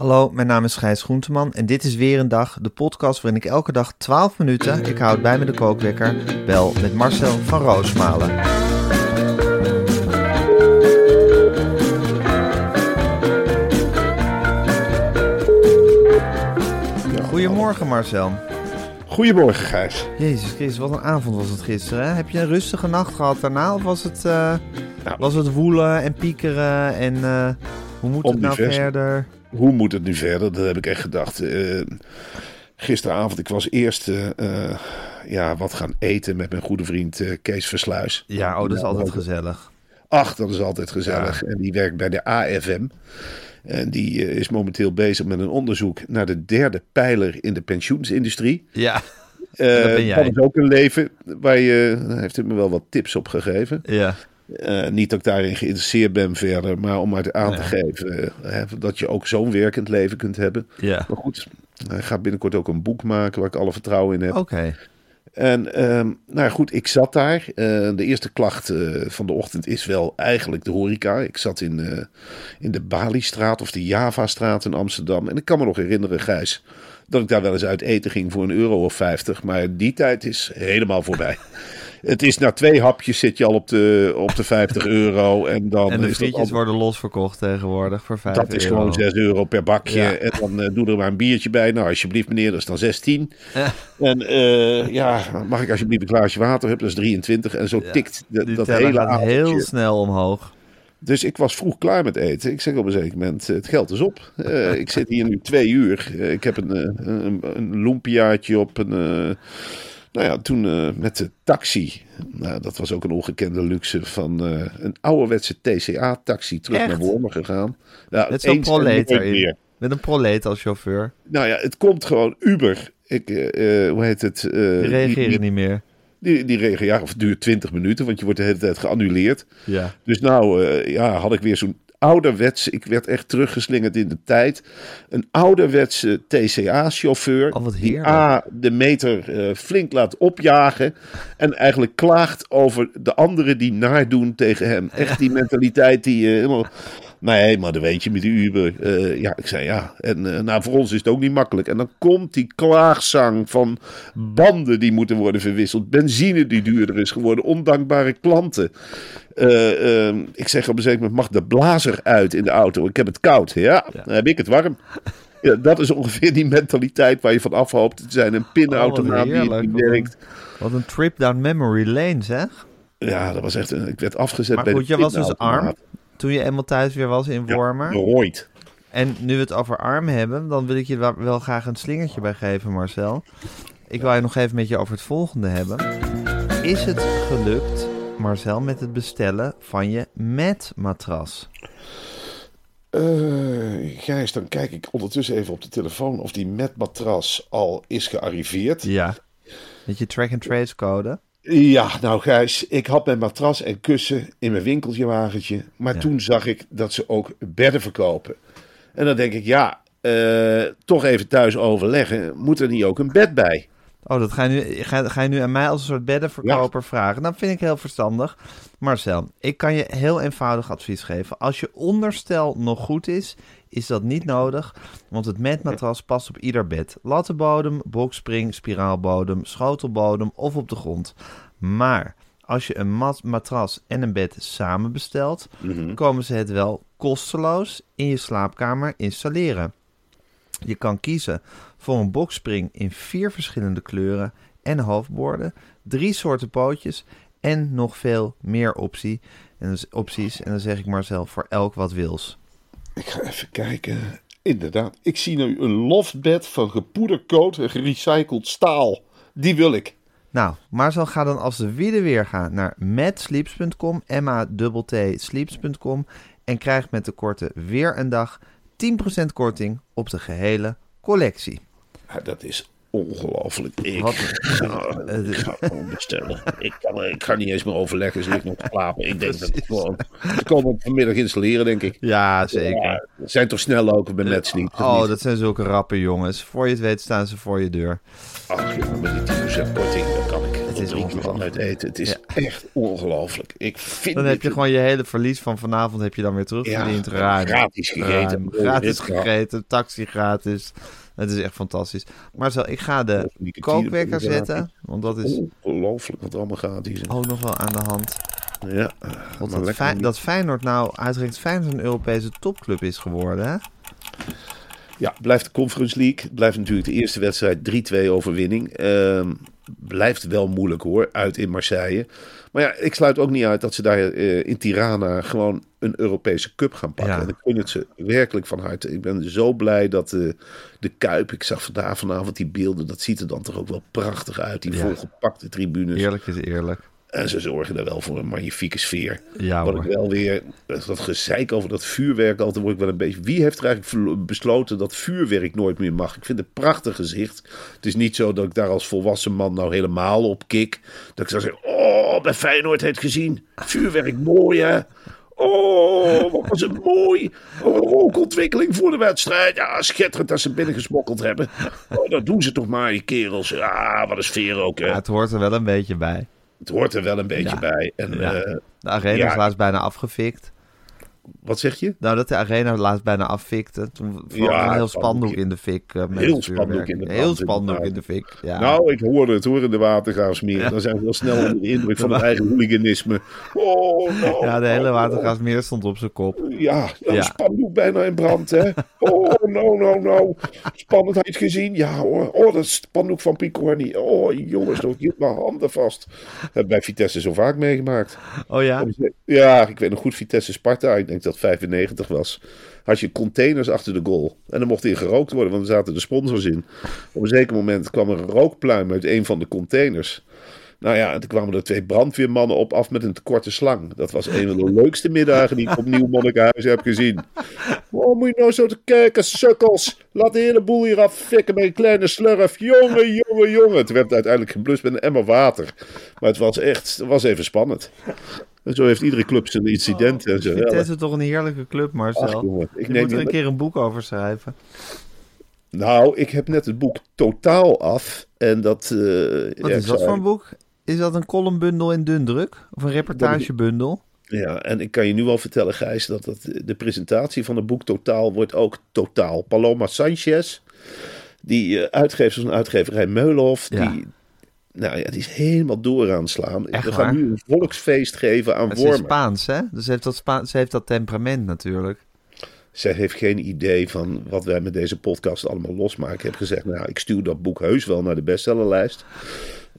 Hallo, mijn naam is Gijs Groenteman en dit is weer een dag, de podcast waarin ik elke dag 12 minuten, ik houd bij me de kookwekker, bel met Marcel van Roosmalen. Goedemorgen Marcel. Goedemorgen, Gijs. Jezus Christus, wat een avond was het gisteren. Hè? Heb je een rustige nacht gehad daarna of was het, eh, Nou. was het woelen en piekeren en eh, hoe moet het nou verder? Hoe moet het nu verder? Dat heb ik echt gedacht. Eh, gisteravond, ik was eerst eh, eh, ja, wat gaan eten met mijn goede vriend Kees Versluis. Ja, oh, dat is altijd ook- gezellig. Ach, dat is altijd gezellig. En die werkt bij de AFM. En die is momenteel bezig met een onderzoek naar de derde pijler in de pensioensindustrie. Ja, Eh, dat ben jij. is ook een leven waar je, hij heeft me wel wat tips op gegeven. ja. Eh, niet dat ik daarin geïnteresseerd ben verder, maar om maar aan te Nee. geven eh, hè, dat je ook zo'n werkend leven kunt hebben. Ja, Maar goed, hij gaat binnenkort ook een boek maken waar ik alle vertrouwen in heb. oké. En ehm, nou goed, ik zat daar. Eh, de eerste klacht van de ochtend is wel eigenlijk de horeca. Ik zat in, in de Baliestraat of de Javastraat in Amsterdam. En ik kan me nog herinneren, Gijs, dat ik daar wel eens uit eten ging voor een euro of vijftig. Maar die tijd is helemaal voorbij. Het is na twee hapjes zit je al op de, op de 50 euro. En dan En de is dat frietjes al- worden losverkocht tegenwoordig voor 5 dat is euro. gewoon 6 euro per bakje. Ja. En dan eh, doe er maar een biertje bij. Nou, alsjeblieft meneer, dat is dan 16. Ja. En eh, ja, mag ik alsjeblieft een glaasje water hebben? Dat is 23. En zo Ja, tikt de- dat hele gaat avondje. heel snel omhoog. Dus ik was vroeg klaar met eten. Ik zeg op een zeker moment, eh, het geld is op. Ik zit hier nu twee uur. Ik heb een, een, een loempiaatje op. Een, nou ja, toen eh, met de taxi. Nou, dat was ook een ongekende luxe van eh, een ouderwetse TCA-taxi terug Echt? naar Wormen gegaan. Nou, Met zo'n meer. Met een proleet als chauffeur. Nou ja, het komt gewoon Uber. Ik, eh, hoe heet het? Die reageren die, niet meer. die, die ja, of het duurt 20 minuten, want je wordt de hele tijd geannuleerd. Ja. Dus nou, ja, had ik weer zo'n ouderwets, ik werd echt teruggeslingerd in de tijd. Een ouderwetse TCA-chauffeur. Oh, die. A, de meter eh, flink laat opjagen. En eigenlijk klaagt over de anderen die naardoen tegen hem. Echt die mentaliteit die eh, helemaal... Nee, maar dat weet je met die Uber. Eh, ja, ik zei ja. En nou, voor ons is het ook niet makkelijk. En dan komt die klaagzang van banden die moeten worden verwisseld. Benzine die duurder is geworden. Ondankbare klanten. Eh, ehm, ik zeg op een zeker moment, mag de blazer uit in de auto? Ik heb het koud. Ja, dan heb ik het warm. Ja, dat is ongeveer die mentaliteit waar je van afhoopt te zijn. Een pinautomaat die Oh, heerlijk. niet Wat een- werkt. Wat een trip down memory lane, zeg. Ja, dat was echt... Een, ik werd afgezet Maar bij goed, de je was dus arm toen je eenmaal thuis weer was in Ja, Wormer. Nooit. En nu we het over arm hebben, dan wil ik je wel, wel graag een slingertje bij geven, Marcel. Ik wil je nog even met je over het volgende hebben. Is het gelukt, Marcel, met het bestellen van je matras? Eh, Gijs, dan kijk ik ondertussen even op de telefoon of die met matras al is gearriveerd. Ja. Met je track-and-trace code? Ja, nou Gijs, ik had mijn matras en kussen in mijn winkeltje wagentje. Maar Ja. toen zag ik dat ze ook bedden verkopen. En dan denk ik, ja, eh, toch even thuis overleggen. Moet er niet ook een bed bij? Oh, dat ga je, nu, ga, ga je nu aan mij als een soort beddenverkoper vragen? Dat vind ik heel verstandig. Marcel, ik kan je heel eenvoudig advies geven. Als je onderstel nog goed is, is dat niet nodig. Want het matmatras past op ieder bed. Lattenbodem, boxspring, spiraalbodem, schotelbodem of op de grond. Maar als je een mat matras en een bed samen bestelt, komen ze het wel kosteloos in je slaapkamer installeren. Je kan kiezen voor een boxspring in vier verschillende kleuren en hoofdborden, drie soorten pootjes en nog veel meer optie. En dus opties. En dan zeg ik maar zelf voor elk wat wils. Ik ga even kijken. Inderdaad, ik zie nu een loftbed van gepoedercoat en gerecycled staal. Die wil ik. Nou, Marcel, ga dan als de wiede weer gaan naar matsleeps.com, m a t sleeps.com en krijg met de korte weer een dag 10% korting op de gehele collectie. Ja, dat is ongelooflijk. Ik, Wat- ga, ik ga gewoon bestellen. Ik kan, ik ga niet eens meer overleggen, dus ik nog slapen. Ik denk dat ik gewoon... Ze komen vanmiddag installeren, denk ik. Ja, zeker. Ja, zijn toch snel ook bij of Oh, niet? dat zijn zulke rappe jongens. Voor je het weet staan ze voor je deur. Ach, ja, met die 10% korting, dan kan ik Het is eten. Het is echt ongelooflijk. Ik vind Dan heb je gewoon je hele verlies van vanavond heb je dan weer terugverdiend. Ja, gratis gegeten. Gratis gegeten, taxi gratis. Het is echt fantastisch. Marcel, ik ga de Nicotine kookwekker zetten. Want dat is Ongelooflijk wat allemaal gratis is. ook nog wel aan de hand. Ja, Want maar dat, niet. dat Feyenoord nou uitgerekend Feyenoord een Europese topclub is geworden. Hè? Ja, blijft de Conference League. Blijft natuurlijk de eerste wedstrijd 3-2 overwinning. Ehm, blijft wel moeilijk hoor, uit in Marseille. Maar ja, ik sluit ook niet uit dat ze daar eh, in Tirana gewoon een Europese cup gaan pakken. Ja. En ik gun het ze werkelijk van harte. Ik ben zo blij dat eh, de Kuip, ik zag vandaag vanavond die beelden, dat ziet er dan toch ook wel prachtig uit. Die Ja. volgepakte tribunes. Eerlijk is eerlijk. En ze zorgen er wel voor een magnifieke sfeer. Ja Wat ik wel weer, dat gezeik over dat vuurwerk, altijd word ik wel een beetje. Wie heeft er eigenlijk besloten dat vuurwerk nooit meer mag? Ik vind het een prachtig gezicht. Het is niet zo dat ik daar als volwassen man nou helemaal op kik. Dat ik zou zeggen: Oh, bij Feyenoord heeft gezien. Vuurwerk mooi hè. Oh, wat was het mooi. Oh, een rookontwikkeling voor de wedstrijd. Ja, schitterend dat ze binnengesmokkeld hebben. Oh, dat doen ze toch maar, die kerels. Ja, wat een sfeer ook. Hè. Ja, het hoort er wel een beetje bij. Het hoort er wel een beetje Ja. bij. En Ja. eh, De arena is laatst bijna afgefikt. Wat zeg je? Nou, dat de arena laatst bijna affikte. Toen Ja, een heel spandoek in de fik. eh, met Heel spandoek in de brand, Heel spandoek in de fik, ja. Nou, ik hoorde het hoor in de watergaasmeer. Dan zijn we wel snel onder de indruk van het eigen hooliganisme. Oh, nou. ja, de hele oh, stond op zijn kop. Ja, een Ja. spandoek bijna in brand, hè? Oh, nou, nou, nou. Spannendheid gezien? Ja hoor. Oh, dat spandoek van Picorni. Oh, jongens, dat hield mijn handen vast. Dat heb ik bij Vitesse zo vaak meegemaakt. Oh ja? Ja, ik weet nog goed, Vitesse Sparta, ik denk dat het 95 was. Had je containers achter de goal. En dan mocht in gerookt worden, want er zaten de sponsors in. Op een zeker moment kwam er een rookpluim uit een van de containers. Nou ja, en toen kwamen er twee brandweermannen op af met een te korte slang. Dat was een van de leukste middagen die ik op Nieuw Monnikenhuizen heb gezien. Oh, moet je nou zo te kijken, sukkels. Laat de hele boel hier affikken met een kleine slurf. Jongen, jongen, jongen. Het werd uiteindelijk geblust met een emmer water. Maar het was echt, het was even spannend. En zo heeft iedere club zijn incidenten en zo. Vitesse is toch een heerlijke club, Marcel. Ach, jongen, ik je neem moet er een keer een boek over schrijven. Nou, ik heb net het boek totaal af. En dat... eh, Wat ja, is dat voor een boek? Is dat een columnbundel in dun druk? Of een reportagebundel? Ja, en ik kan je nu al vertellen, Gijs, dat, dat de presentatie van het boek Totaal wordt ook totaal. Paloma Sanchez, die eh, uitgever van uitgeverij Meulhof, Ja. die, nou ja, die is helemaal door aan het slaan. Echt We gaan waar? nu een volksfeest geven aan is Wormer. Spaans, hè? Dus ze heeft, dat Spa ze heeft dat temperament natuurlijk. Zij heeft geen idee van wat wij met deze podcast allemaal losmaken. Ik heb gezegd, nou, ik stuur dat boek heus wel naar de bestsellerlijst.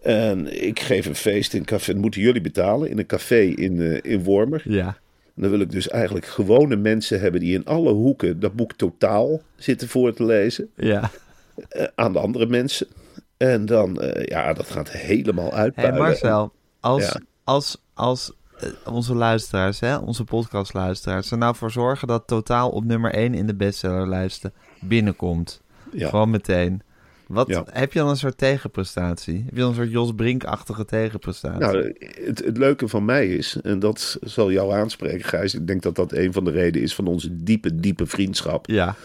En ik geef een feest in een café. Dat moeten jullie betalen in een café in, eh, in Wormer. Ja. En dan wil ik dus eigenlijk gewone mensen hebben die in alle hoeken dat boek totaal zitten voor te lezen. Ja. eh, aan de andere mensen. En dan, eh, ja, dat gaat helemaal Hé uitpuilen. Marcel, als, Ja. als, als eh, onze luisteraars, hè, onze podcastluisteraars, er nou voor zorgen dat totaal op nummer 1 in de bestsellerlijsten binnenkomt. Ja. Gewoon meteen. Wat, Ja. Heb je dan een soort tegenprestatie? Heb je dan een soort Jos Brink-achtige tegenprestatie? Nou, het, het leuke van mij is, en dat zal jou aanspreken, Gijs. Ik denk dat dat een van de redenen is van onze diepe, diepe vriendschap. ja,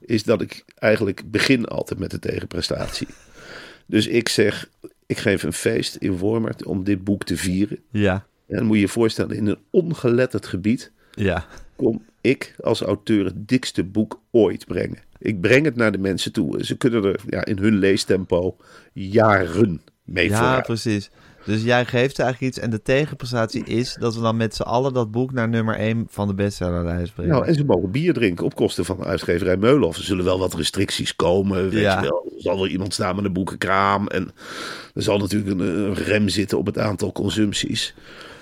Is dat ik eigenlijk begin altijd met de tegenprestatie. Dus ik zeg, ik geef een feest in Wormer om dit boek te vieren. ja, En dan moet je je voorstellen, in een ongeletterd gebied ja. kom ik als auteur het dikste boek ooit brengen. Ik breng het naar de mensen toe. Ze kunnen er ja, in hun leestempo jaren mee Ja, vooruit. precies. Dus jij geeft eigenlijk iets en de tegenprestatie is dat we dan met z'n allen dat boek naar nummer 1 van de bestsellerlijst brengen. Nou, en ze mogen bier drinken op kosten van de uitgeverij Meulhof. Er zullen wel wat restricties komen, weet Ja. je wel. Er zal wel iemand staan met een boekenkraam. En er zal natuurlijk een, een rem zitten op het aantal consumpties.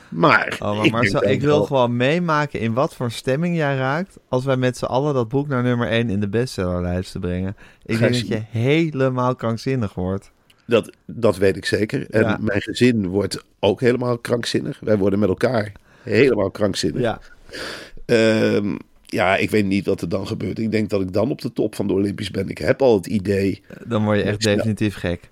Maar, Oh, maar ik, Marcel, wil wel- gewoon meemaken in wat voor stemming jij raakt als wij met z'n allen dat boek naar nummer 1 in de bestsellerlijsten brengen. Ik denk dat je helemaal krankzinnig wordt. Dat, dat weet ik zeker. En Ja. mijn gezin wordt ook helemaal krankzinnig. Wij worden met elkaar helemaal krankzinnig. Ja. Ehm, ja, ik weet niet wat er dan gebeurt. Ik denk dat ik dan op de top van de Olympisch ben. Ik heb al het idee. Dan word je echt definitief gek.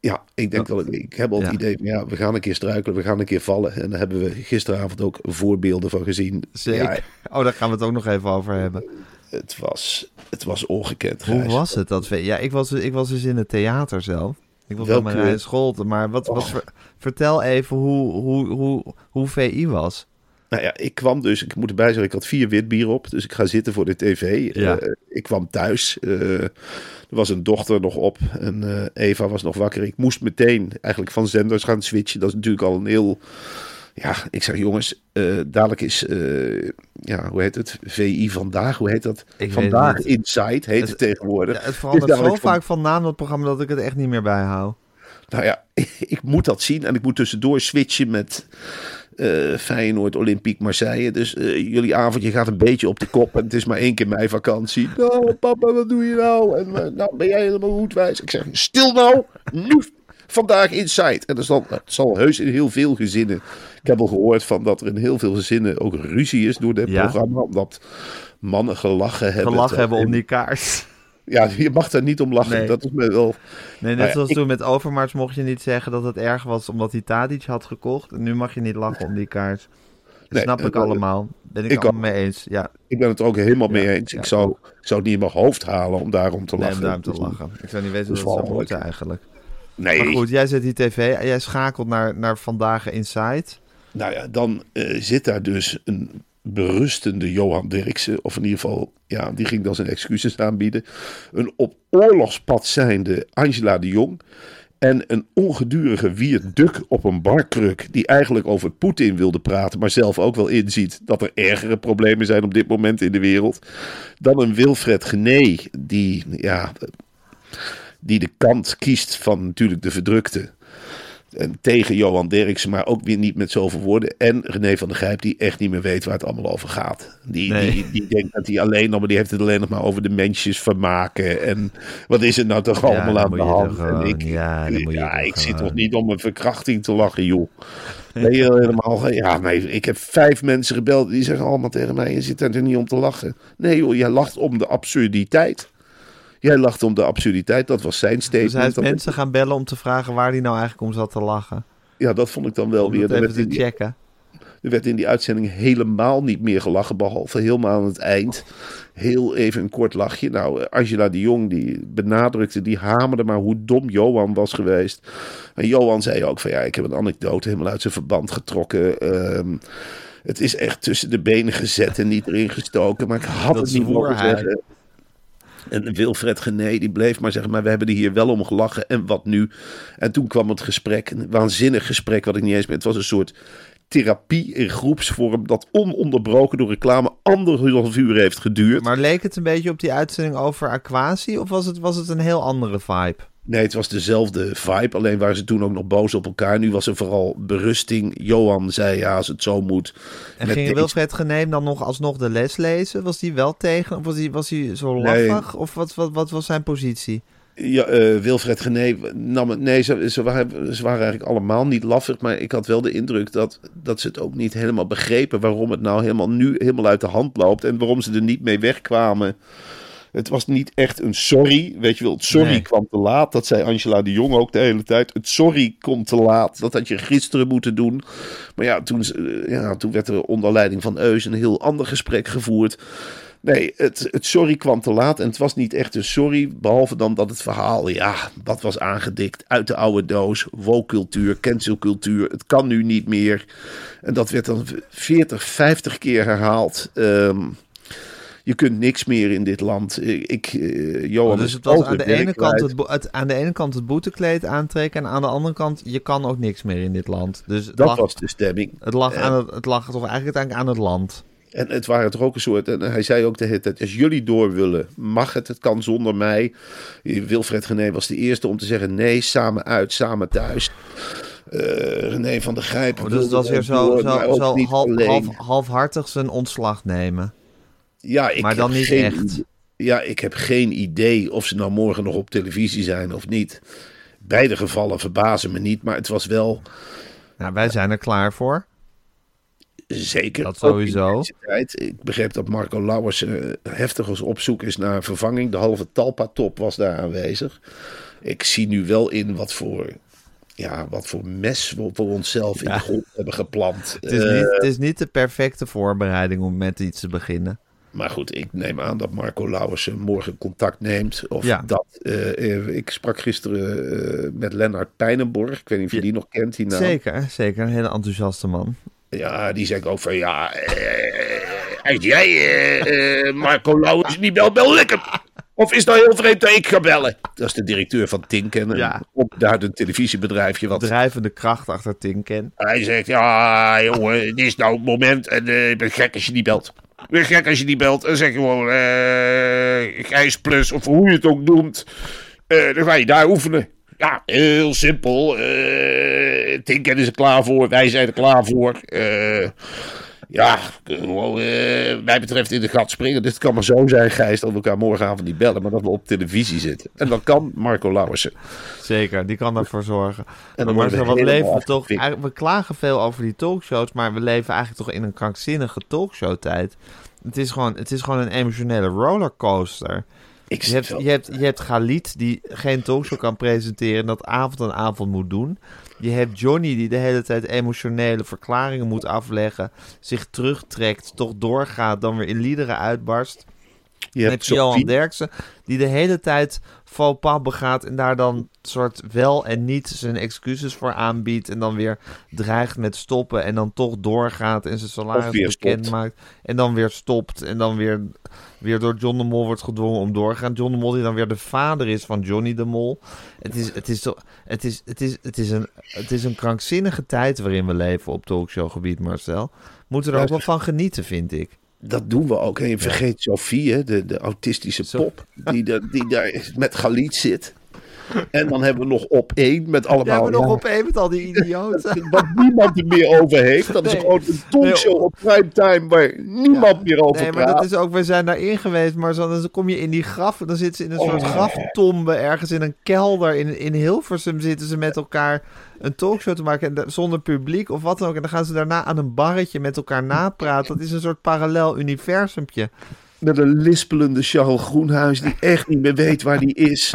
Ja, ik denk dat ik, ik heb al het Ja. idee van ja, we gaan een keer struikelen, we gaan een keer vallen. En daar hebben we gisteravond ook voorbeelden van gezien. Zeker. Ja, Oh, daar gaan we het ook nog even over hebben. het was, het was ongekend. Hoe was het? Dat we, ja, ik was, ik was dus in het theater zelf. Ik was Welke- op mijn school, maar wat, wat, Oh. ver- vertel even hoe, hoe, hoe, hoe VI was. Nou ja, ik kwam dus, ik moet erbij zeggen, ik had vier witbier op. Dus ik ga zitten voor de tv. Ja. Eh, ik kwam thuis. eh, er was een dochter nog op en eh, Eva was nog wakker. Ik moest meteen eigenlijk van zenders gaan switchen. Dat is natuurlijk al een heel... Ja, ik zeg jongens, eh, dadelijk is, eh, ja, hoe heet het? VI Vandaag, hoe heet dat? Ik Vandaag. Inside heet het, Het- tegenwoordig. Ja, het verandert Dus zo vaak van naam dat programma dat ik het echt niet meer bijhoud. Nou ja, ik moet dat zien en ik moet tussendoor switchen met eh Feyenoord, Olympique Marseille. Dus jullie avondje gaat een beetje op de kop en het is maar één keer mijn vakantie. Nou papa, wat doe je nou? En nou ben jij helemaal goedwijs. Ik zeg, stil nou, nu vandaag inside. En dat zal, het zal heus in heel veel gezinnen. Ik heb al gehoord van dat er in heel veel gezinnen ook ruzie is door dit Ja. programma. Omdat mannen gelachen hebben. Gelachen hebben om die kaars. Ja, je mag daar niet om lachen. Nee. Dat is me wel... Nee, net Nou ja, zoals ik- toen met Overmars mocht je niet zeggen dat het erg was omdat hij Tadic had gekocht. En nu mag je niet lachen om die kaars. Dat Nee, snap ik allemaal. Ben ik, ik allemaal mee eens. Ja, Ik ben het er ook helemaal mee eens. ja. Ik, zou, ik zou het niet in mijn hoofd halen om daarom te nee, lachen. om daarom te lachen. Ik zou niet weten dat wat het zou moeten eigenlijk. Nee, Maar goed, jij zet die tv en jij schakelt naar, naar Vandaag Inside. nou ja, dan eh, zit daar dus een berustende Johan Derksen. Of in ieder geval, ja, die ging dan zijn excuses aanbieden. Een op oorlogspad zijnde Angela de Jong. En een ongedurige Wiert Duk op een barkruk. Die eigenlijk over Poetin wilde praten. Maar zelf ook wel inziet dat er ergere problemen zijn op dit moment in de wereld. Dan een Wilfred Gené. Die, ja, die de kant kiest van natuurlijk de verdrukte. En tegen Johan Derksen, maar ook weer niet met zoveel woorden. En René van der Grijp, die echt niet meer weet waar het allemaal over gaat. Die, Nee. die, die denkt dat hij alleen nog, maar die heeft het alleen nog maar over de mensjes vermaken. En wat is er nou toch allemaal aan de hand? gewoon- ik, ja, ik zit toch niet om een verkrachting te lachen, joh. Je helemaal, ja, nee, ik heb vijf mensen gebeld, die zeggen allemaal tegen mij, je zit daar toch niet om te lachen. Nee joh, jij lacht om de absurditeit. Jij lacht om de absurditeit, dat was zijn Dus statement. hij is Dat- mensen gaan bellen om te vragen waar hij nou eigenlijk om zat te lachen. Ja, dat vond ik dan wel Om weer. dat Er even te checken. er werd in die uitzending helemaal niet meer gelachen, behalve helemaal aan het eind. Heel even een kort lachje. Nou, Angela de Jong die benadrukte, die hamerde maar hoe dom Johan was geweest. En Johan zei ook van ja, ik heb een anekdote helemaal uit zijn verband getrokken. Ehm, het is echt tussen de benen gezet en niet erin gestoken, maar ik had Dat het niet mogen hij. zeggen. En Wilfred Gené, die bleef maar zeggen, maar we hebben er hier wel om gelachen. En wat nu? En toen kwam het gesprek, een waanzinnig gesprek, wat ik niet eens meer... Het was een soort therapie in groepsvorm, dat ononderbroken door reclame anderhalf uur heeft geduurd. Maar leek het een beetje op die uitzending over Aquasi? Of was het, was het een heel andere vibe? Nee, het was dezelfde vibe, alleen waren ze toen ook nog boos op elkaar. Nu was er vooral berusting. Johan zei, ja, als het zo moet... En ging Wilfred Geneem dan nog alsnog de les lezen? Was hij wel tegen? Of was hij, was hij zo Nee. laffig? Of wat, wat, wat was zijn positie? Ja, eh, Wilfred Gené nam het. Nee, ze, ze, waren, ze waren eigenlijk allemaal niet laffig. Maar ik had wel de indruk dat, dat ze het ook niet helemaal begrepen. waarom het nou helemaal nu helemaal uit de hand loopt. En waarom ze er niet mee wegkwamen. Het was niet echt een sorry. Weet je wel, het sorry Nee. kwam te laat. Dat zei Angela de Jong ook de hele tijd. Het sorry komt te laat. Dat had je gisteren moeten doen. Maar ja, toen, eh, ja, toen werd er onder leiding van Eus een heel ander gesprek gevoerd. Nee, het, het sorry kwam te laat. En het was niet echt een sorry. Behalve dan dat het verhaal, ja, dat was aangedikt uit de oude doos. Woke-cultuur, cancelcultuur. Het kan nu niet meer. En dat werd dan 40, 50 keer herhaald. Ehm, Je kunt niks meer in dit land. Ik, eh, Johan dus is het was aan de, ene kant het, aan de ene kant het boetekleed aantrekken en aan de andere kant je kan ook niks meer in dit land. Dus Dat lag, was de stemming. het, lag aan het, het lag toch eigenlijk aan het land. En het waren toch ook een soort. En hij zei ook de hele tijd: als jullie door willen, mag het. Het kan zonder mij. Wilfred Gené was de eerste om te zeggen: nee, samen uit, samen thuis. Eh René van der Grijp. Oh, dus het wilde was weer zo, door, zo, zo half, halfhartig zijn ontslag nemen. Ja, ik maar dan niet geen echt. Ja, ik heb geen idee of ze nou morgen nog op televisie zijn of niet. Beide gevallen verbazen me niet, maar het was wel Nou, wij zijn er klaar voor. zeker. Dat sowieso. Ik begreep dat Marco Lauwers eh, heftig als op zoek is naar een vervanging. De halve Talpa-top was daar aanwezig. Ik zie nu wel in wat voor, ja, wat voor mes we voor onszelf in de grond hebben geplant. Het is, Eh, niet, het is niet de perfecte voorbereiding om met iets te beginnen. Maar goed, ik neem aan dat Marco Lauwers eh, morgen contact neemt. Of Ja. dat. eh, eh, ik sprak gisteren eh, met Lennart Pijnenborg. Ik weet niet of je Ja. die nog kent. Die naam. Zeker, zeker. Een hele enthousiaste man. Ja, die zei ook van ja. eh, jij eh, Marco Lauwers niet belt, bel ik hem. Of is dat heel vreemd dat ik ga bellen? Dat is de directeur van Tinken. Een Ja. opduidend televisiebedrijfje. Wat Drijvende kracht achter Tinken. Hij zegt, ja jongen, dit is nou het moment en ik ben gek als je niet belt. Ben gek als je niet belt. En zeg gewoon, eh Gijs Plus, of hoe je het ook noemt. Eh, dan ga je daar oefenen. Ja, heel simpel. Eh Tinken is er klaar voor, wij zijn er klaar voor. Eh, ja, gewoon, eh, mij betreft in de gat springen. Dus het kan maar zo zijn, Gijs, dat we elkaar morgenavond niet bellen, maar dat we op televisie zitten. En dan kan Marco Lauwersen. Zeker, die kan ervoor zorgen. dan maar zo, wat leven we toch? We klagen veel over die talkshows, maar we leven eigenlijk toch in een krankzinnige talkshow-tijd. Het is gewoon, het is gewoon een emotionele rollercoaster. Ik Je hebt, je hebt, je hebt Galit die geen talkshow kan presenteren en dat avond aan avond moet doen. Je hebt Johnny die de hele tijd emotionele verklaringen moet afleggen, zich terugtrekt, toch doorgaat, dan weer in liederen uitbarst. Je je Johan Sophie. Derksen, die de hele tijd faux pas begaat en daar dan soort wel en niet zijn excuses voor aanbiedt en dan weer dreigt met stoppen en dan toch doorgaat en zijn salaris bekend maakt en dan weer stopt en dan weer, weer door John de Mol wordt gedwongen om doorgaan. John de Mol die dan weer de vader is van Johnny de Mol. Het is, het is, het is, het is, het is, een, het is een krankzinnige tijd waarin we leven op talkshowgebied, Marcel. Moeten er ook wel van genieten, vind ik. Dat doen we ook. En je vergeet Sophie, hè, de, de autistische pop, die, de, die daar met Galit zit. En dan hebben we nog op één met allemaal... Ja, maar nog ja, op een met al die idioten. Wat niemand er meer over heeft. Dat is gewoon een talkshow Nee. op primetime waar niemand meer over Nee, maar dat is ook, we zijn daarin geweest, maar zo, dan kom je in die graf, dan zitten ze in een soort Oh. graftombe ergens in een kelder. In, in Hilversum zitten ze met elkaar een talkshow te maken en zonder publiek of wat dan ook. En dan gaan ze daarna aan een barretje met elkaar napraten. Dat is een soort parallel universumpje. Met een lispelende Charles Groenhuis die echt niet meer weet waar die is.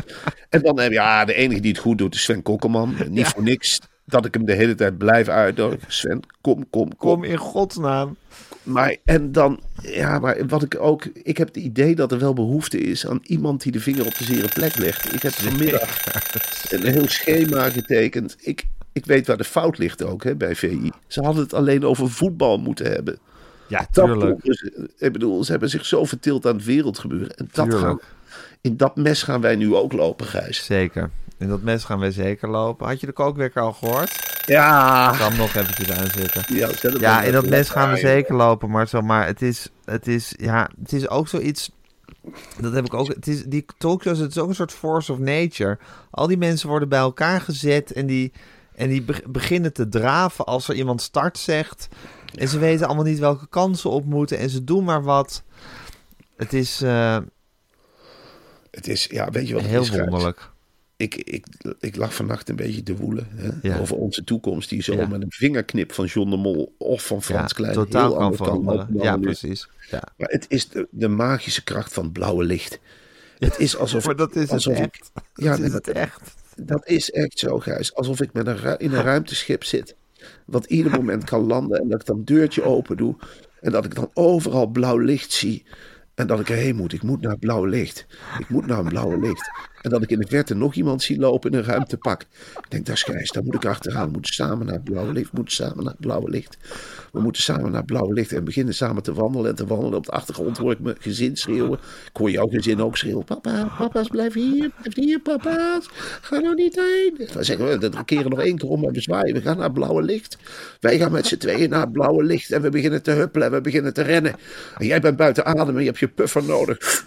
En dan heb je, ja, de enige die het goed doet is Sven Kokkelman. Niet voor niks dat ik hem de hele tijd blijf uitnodigen. Sven, kom, kom, kom. Kom in godsnaam. Maar, en dan, ja, maar wat ik ook, ik heb het idee dat er wel behoefte is aan iemand die de vinger op de zere plek legt. Ik heb vanmiddag een heel schema getekend. Ik, ik weet waar de fout ligt ook hè, bij VI. Ze hadden het alleen over voetbal moeten hebben. Ja, tuurlijk. dus, ik bedoel, ze hebben zich zo vertild aan het wereldgebeuren. En dat Tuurlijk. gaan, in dat mes gaan wij nu ook lopen, Gijs. Zeker. In dat mes gaan wij zeker lopen. Had je de kookwekker al gehoord? Ja, Ik kan hem nog eventjes aanzetten. ja, Ja, in dat mes gaan we zeker lopen, Marcel. Maar het is, het is, ja, het is ook zoiets. Dat heb ik ook. Het is, die talkshows, het is ook een soort force of nature. Al die mensen worden bij elkaar gezet en die, en die be- beginnen te draven als er iemand start zegt. En ze weten allemaal niet welke kansen op moeten en ze doen maar wat. Het is eh, Het is, ja, weet je wat het heel wonderlijk. Ik, ik, ik lag vannacht een beetje te woelen hè, Ja. over onze toekomst. Die zo Ja. met een vingerknip van John de Mol of van Frans ja, Klein totaal heel kan veranderen. Ja, precies. Ja. Maar het is de, de magische kracht van het blauwe licht. Het is alsof... Maar dat is het alsof ik- echt. ja, dat is het echt. Dat is echt zo, Gijs. Alsof ik met een in een ruimteschip zit. Wat ieder moment kan landen. En dat ik dan een deurtje open doe. En dat ik dan overal blauw licht zie. En dat ik erheen moet. Ik moet naar blauw licht. Ik moet naar een blauwe licht. En dat ik in de verte nog iemand zie lopen in een ruimtepak. Ik denk, dat is Gijs, daar moet ik achteraan. We moeten samen naar het blauwe licht. We moeten samen naar het blauwe licht. We moeten samen naar het blauwe licht. En beginnen samen te wandelen en te wandelen. Op de achtergrond hoor ik mijn gezin schreeuwen. Ik hoor jouw gezin ook schreeuwen. Papa, papa's, blijf hier. Blijf hier, papa's. Ga nou niet heen. Dan zeggen we, dat keren nog één keer om en we zwaaien. We gaan naar blauwe licht. Wij gaan met z'n tweeën naar het blauwe licht. En we beginnen te huppelen en we beginnen te rennen. En jij bent buiten adem en je hebt je puffer nodig.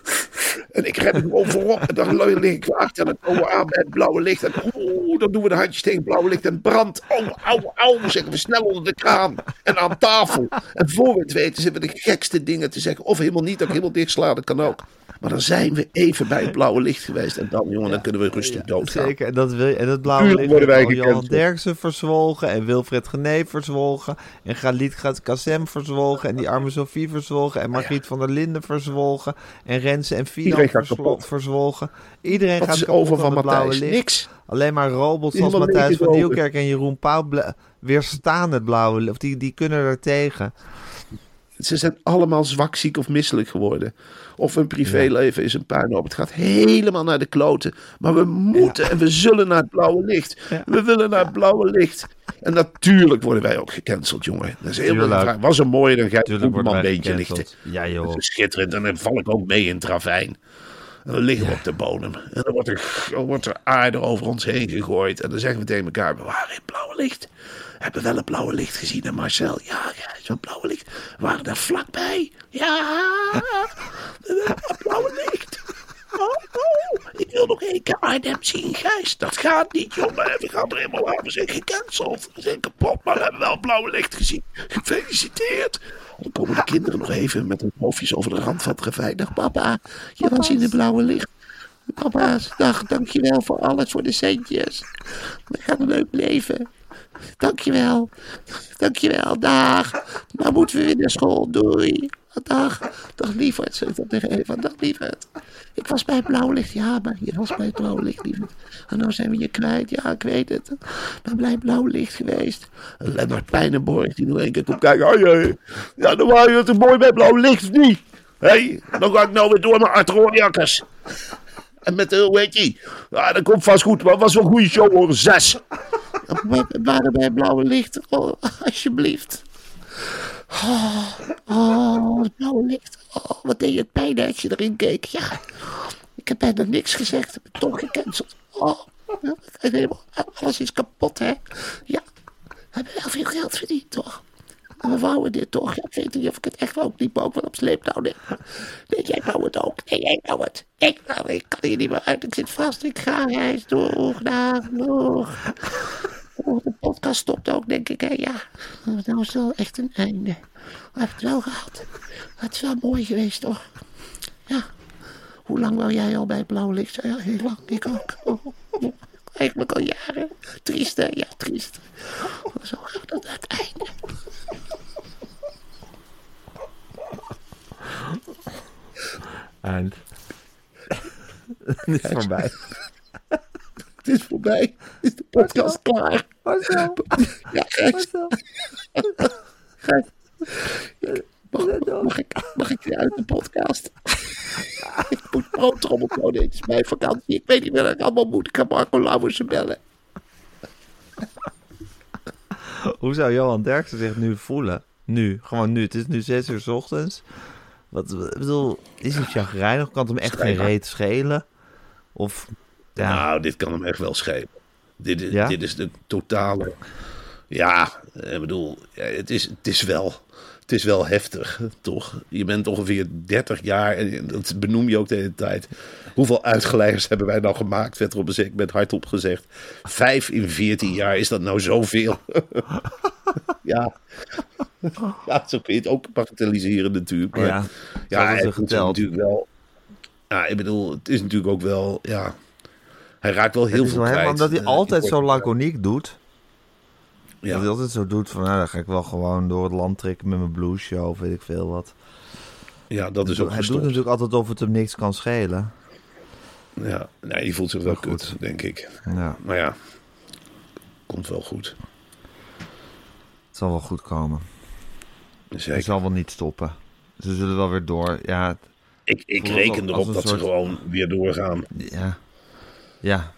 En ik ren gewoon voorop. En dan lig ik achter. En dan komen we aan bij het blauwe licht. En oeh, dan doen we de handjes tegen het blauwe licht. En brand. Au, au, au. Zeggen we snel onder de kraan. En aan tafel. En voor we het weten zitten we de gekste dingen te zeggen. Of helemaal niet. Ook helemaal dichtslaan. Dat kan ook. Maar dan zijn we even bij het blauwe licht geweest. En dan, jongen, dan kunnen we rustig doodgaan. Zeker, en dat, wil je, en dat blauwe Tuurlijk licht worden wij Johan. Derksen verzwolgen en Wilfred Gené verzwolgen en Galit gaat Kassem verzwolgen en die arme Sophie verzwolgen en Margriet van der Linden verzwolgen en Renze en Fidan Iedereen gaat kapot. verzwolgen. Iedereen Wat gaat is kapot over van Matthijs? Niks. Alleen maar robots zoals Helemaal Matthijs van. Nieuwkerk en Jeroen Pauw weerstaan het blauwe licht. Of die, die kunnen er tegen. Ze zijn allemaal zwak, ziek of misselijk geworden. Of hun privéleven is een puinhoop. Het gaat helemaal naar de kloten. Maar we moeten en we zullen naar het blauwe licht. We willen naar het blauwe licht. En natuurlijk worden wij ook gecanceld, jongen. Dat is heel belangrijk. Was er mooier dan wij een beetje lichten. Ja joh. Dat is schitterend. En dan val ik ook mee in het ravijn. En dan liggen we op de bodem. En dan wordt, er, dan wordt er aarde over ons heen gegooid. En dan zeggen we tegen elkaar: We waren in blauwe licht. We hebben wel het blauwe licht gezien. En Marcel, ja, ja, zo'n blauwe licht. We waren daar vlakbij. Ja, we blauwe licht. Ik wil nog één keer Arnhem zien, Gijs. Dat gaat niet, jongen. We gaan er helemaal aan. We zijn gecanceld. We zijn kapot, maar we hebben wel blauwe licht gezien. Gefeliciteerd. Dan komen de kinderen nog even met hun hoofdjes over de rand van het ravijn. Dag papa, je was in het blauwe licht. Papa's, dag, dankjewel voor alles, voor de centjes. We gaan een leuk leven. Dankjewel. Dankjewel, dag. Nou moeten we weer naar school, doei. Dag, dag lieverd, zeg ik dan tegen Eva. Dag lieverd. Ik was bij het blauwe licht, ja, maar je was bij het blauwe licht, lieverd. En nou zijn we je kwijt, ja, ik weet het. Maar bij het blauwe licht geweest. En Lennart Pijnenborg, die nog één keer komt kijken. Hoi. Ja, dan waren je toch mooi bij het blauwe licht, niet? Hé, hey, dan ga ik nou weer door naar Art Roniakkers. En met, uh, hoe heet die? Ja, dat komt vast goed, maar was wel een goede show hoor, zes. Waren bij blauwe licht, oh, alsjeblieft. Oh, oh, blauwe licht. Oh, wat deed het pijn als je erin keek. Ja, ik heb bijna niks gezegd. Ik ben toch gecanceld. Oh, helemaal, alles is kapot, hè. Ja, we hebben wel veel geld verdiend, toch? We wouden dit toch. Ik weet niet of ik het echt wou. Ik liep ook wel op sleeptouw. Nee, nee jij wou het ook. Nee, jij wou het. Nee, nou, ik kan hier niet meer uit. Ik zit vast. Ik ga reis. Doeg, dag, doeg. Oh, de podcast stopt ook, denk ik. Hè? Ja, nou is het wel echt een einde. We hebben het wel gehad. Het is wel mooi geweest, toch? Ja. Hoe lang wou jij al bij het blauwe licht? Ja, heel lang. Ik ook. Oh, eigenlijk al jaren. Triest, hè? Ja, triest. Zo gaat dat het einde. Eind. Het is voorbij. Het is voorbij. Is de podcast klaar? Marcel, Ja, Gijs. Marcel. Gijs. Mag, mag, ik, mag ik weer uit de podcast? ik moet broodtrommel doen. Dit is mijn vakantie. Ik weet niet meer wat ik allemaal moet. Ik ga Marco Lauwersen bellen. Hoe zou Johan Derksen zich nu voelen? Nu, gewoon nu. Het is nu zes uur 's ochtends. Wat, ik bedoel, is hij chagrijnig? Kan het hem echt geen reet schelen? Of, ja, Nou, dit kan hem echt wel schepen. Dit is, Ja? dit is de totale. Ja, ik bedoel, het is, het is wel. Het is wel heftig, toch? Je bent ongeveer 30 jaar en dat benoem je ook de hele tijd. Hoeveel uitgeleiders hebben wij nou gemaakt? Werd er op een zeker moment hardop gezegd. Vijf in 14 jaar, is dat nou zoveel? ja. ja, zo kun je het ook bagatelliseren natuurlijk. Maar, Ja, ja, het is natuurlijk wel. Ja, ik bedoel, het is natuurlijk ook wel. Ja, hij raakt wel heel het is veel wel kwijt. hem, omdat hij altijd zo laconiek doet. Ja. Dat hij altijd zo doet van, nou, dan ga ik wel gewoon door het land trekken met mijn show, of weet ik veel wat. Ja, dat is ook hij gestopt. doet natuurlijk altijd of het hem niks kan schelen. Ja, nee, die voelt zich wel goed. kut, denk ik. Ja, Maar ja, komt wel goed. het zal wel goed komen. Hij Zeker. zal wel niet stoppen. Ze zullen wel weer door. Ja, Ik, ik reken erop dat ze gewoon weer doorgaan. ja. Ja.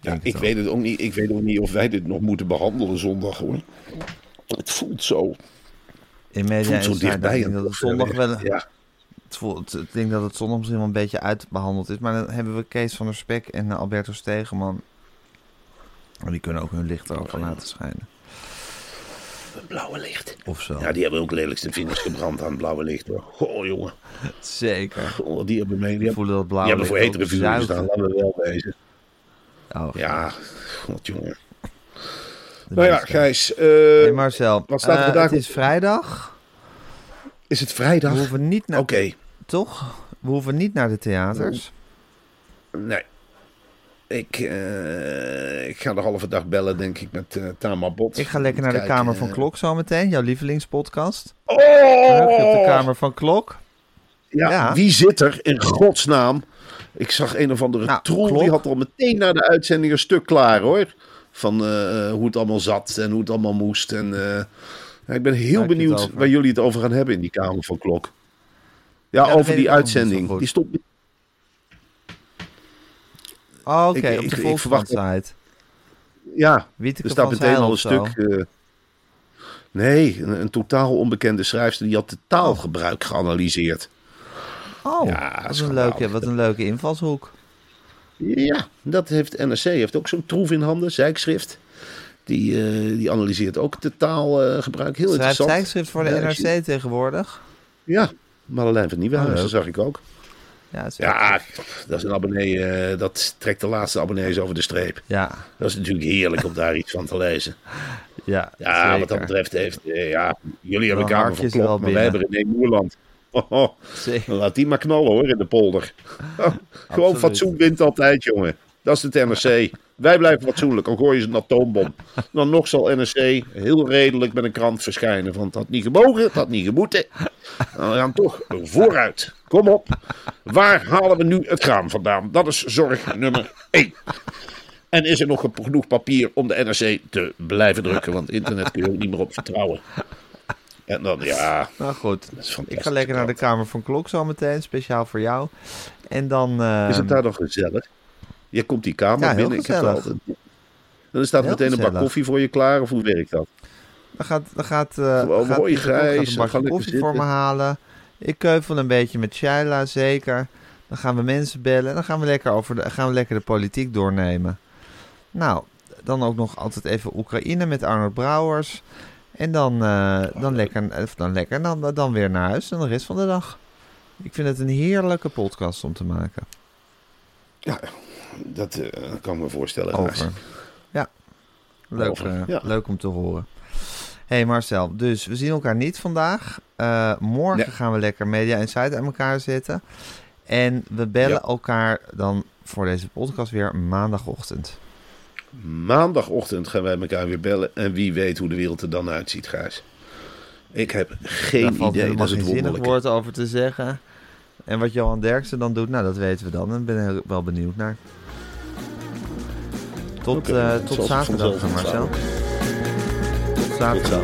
Ja, ik weet het ook niet. Ik weet ook niet of wij dit nog moeten behandelen zondag hoor. Het voelt zo. In media voelt zo dichtbij. Dat het zondag wel... Ja. Het voelt, ik denk dat het zondag misschien wel een beetje uitbehandeld is. Maar dan hebben we Kees van der Spek en eh, Alberto Stegeman. En die kunnen ook hun licht erover laten schijnen. Het blauwe licht. Of zo. Ja, die hebben ook lelijkste vingers gebrand aan het blauwe licht hoor. Goh jongen. Zeker. Goh, die hebben mee. Die Die hebben, voelen dat die blauw hebben voor hetere zuigen. gestaan. Laten we wel wezen. Oh, Ja, god jongen. Nou ja. Gijs. eh, Hey Marcel, wat staat er eh, vandaag het is vrijdag. is het We vrijdag? hoeven niet naar... Oké. Toch? We hoeven niet naar de theaters. Nee. Ik, eh, ik ga de halve dag bellen, denk ik, met eh Tamar Bot. Ik ga lekker naar de Kamer van eh, Klok zometeen. Jouw lievelingspodcast. Oh! De Kamer van Klok. Ja, Ja. wie zit er in godsnaam? Ik zag een of andere Nou, troll, Klok. die had al meteen na de uitzending een stuk klaar hoor. Van hoe het allemaal zat en hoe het allemaal moest. En, ja, ik ben heel benieuwd waar jullie het over gaan hebben in die Kamer van Klok. Ja, weet over die uitzending. Die stond Oh, Oké, Ik- op ik- de ik Volkskrant verwacht site. Ja, Wieteke er staat meteen al een stuk. eh, nee, een, een totaal onbekende schrijfster die had de taalgebruik geanalyseerd. Oh, Ja, wat, een leuke, wat een leuke invalshoek. Ja, dat heeft NRC. Heeft ook zo'n troef in handen, zijkschrift. Die, eh, die analyseert ook de taalgebruik. Heel Schrijft interessant. tijdschrift voor de NRC tegenwoordig. Ja, Marjolein van Nieuwenhuizen Oh, leuk. zag ik ook. Ja, het is Ja, dat is een abonnee. eh, dat trekt de laatste abonnees over de streep. ja, Dat is natuurlijk heerlijk om daar iets van te lezen. ja, Ja, zeker. wat dat betreft heeft... eh, ja, jullie hebben wel Klok, maar wij hebben. René Moerland. Oh. Laat die maar knallen hoor, in de polder. Gewoon fatsoen wint altijd, jongen. Dat is het NRC. Wij blijven fatsoenlijk, al gooien ze een atoombom. Dan nog zal NRC heel redelijk met een krant verschijnen. Want het had niet gemogen, het had niet gemoeten. Nou, we gaan toch vooruit. Kom op. Waar halen we nu het graan vandaan? Dat is zorg nummer één. En is er nog genoeg papier om de NRC te blijven drukken? Want internet kun je ook niet meer op vertrouwen. En dan, ja, Nou goed, dat ik ga lekker naar de Kamer van Klok zometeen, speciaal voor jou. En dan... Is het daar nog gezellig? Je komt die kamer Ja, binnen. Ik heb altijd... Dan staat meteen een bak koffie voor je klaar, of hoe werkt dat? Dan gaat, dan gaat, eh Gewoon gaat mooi grijs, gaat een lekker koffie voor me halen. Ik keuvel een beetje met Shaila, zeker. Dan gaan we mensen bellen. Dan gaan we lekker, over de, gaan we lekker de politiek doornemen. Nou, dan ook nog altijd even Oekraïne met Arnold Brouwers. En dan, eh, dan lekker, of dan, lekker dan, dan weer naar huis en de rest van de dag. Ik vind het een heerlijke podcast om te maken. Ja, dat eh, kan ik me voorstellen. Over. Ja, leuk, Over, eh, ja. leuk om te horen. hey Marcel, dus we zien elkaar niet vandaag. Eh, morgen Nee. gaan we lekker Media Insight aan elkaar zetten. En we bellen Ja. elkaar dan voor deze podcast weer maandagochtend. Maandagochtend gaan wij elkaar weer bellen. En wie weet hoe de wereld er dan uitziet, Gijs. Ik heb Daar geen valt idee. Dat is het zinnig woord over te zeggen. En wat Johan Derksen dan doet, nou dat weten we dan. En ik ben heel- wel benieuwd naar. Tot, Oké, eh, tot zaterdag, Marcel. Tot Tot zaterdag. zaterdag.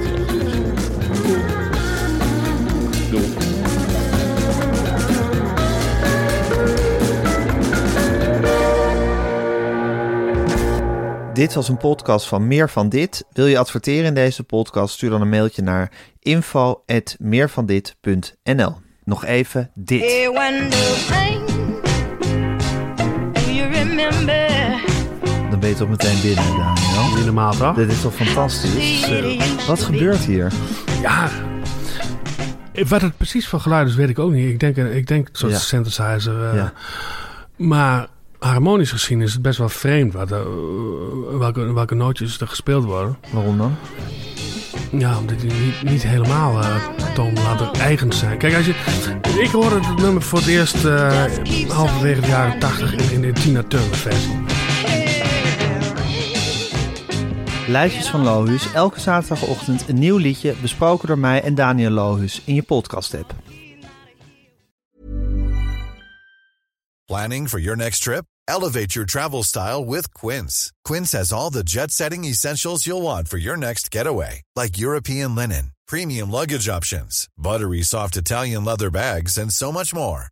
Doei. Dit was een podcast van Meer van Dit. Wil je adverteren in deze podcast? Stuur dan een mailtje naar info.meervandit.nl Nog even dit. Hey, ben je toch meteen binnen, Daniel. Niet normaal toch? Dit is toch fantastisch? Wat gebeurt hier? Ja. Wat het precies voor geluid is, weet ik ook niet. Ik denk, ik denk een soort Ja. synthesizer. eh, Ja. Maar harmonisch gezien is het best wel vreemd wat, er, welke, welke nootjes er gespeeld worden. Waarom dan? Ja, omdat die niet, niet helemaal uh, toonladder eigen zijn. Kijk, als je, ik hoorde het nummer voor het eerst eh, halverwege de jaren 80 in, in de Tina Turner versie. Lijstjes van Lohus. Elke zaterdagochtend een nieuw liedje besproken door mij en Daniel Lohus in je podcast app. Planning for your next trip? Elevate your travel style with Quince. Quince has all the jet setting essentials you'll want for your next getaway, like European linen, premium luggage options, buttery soft Italian leather bags, and so much more.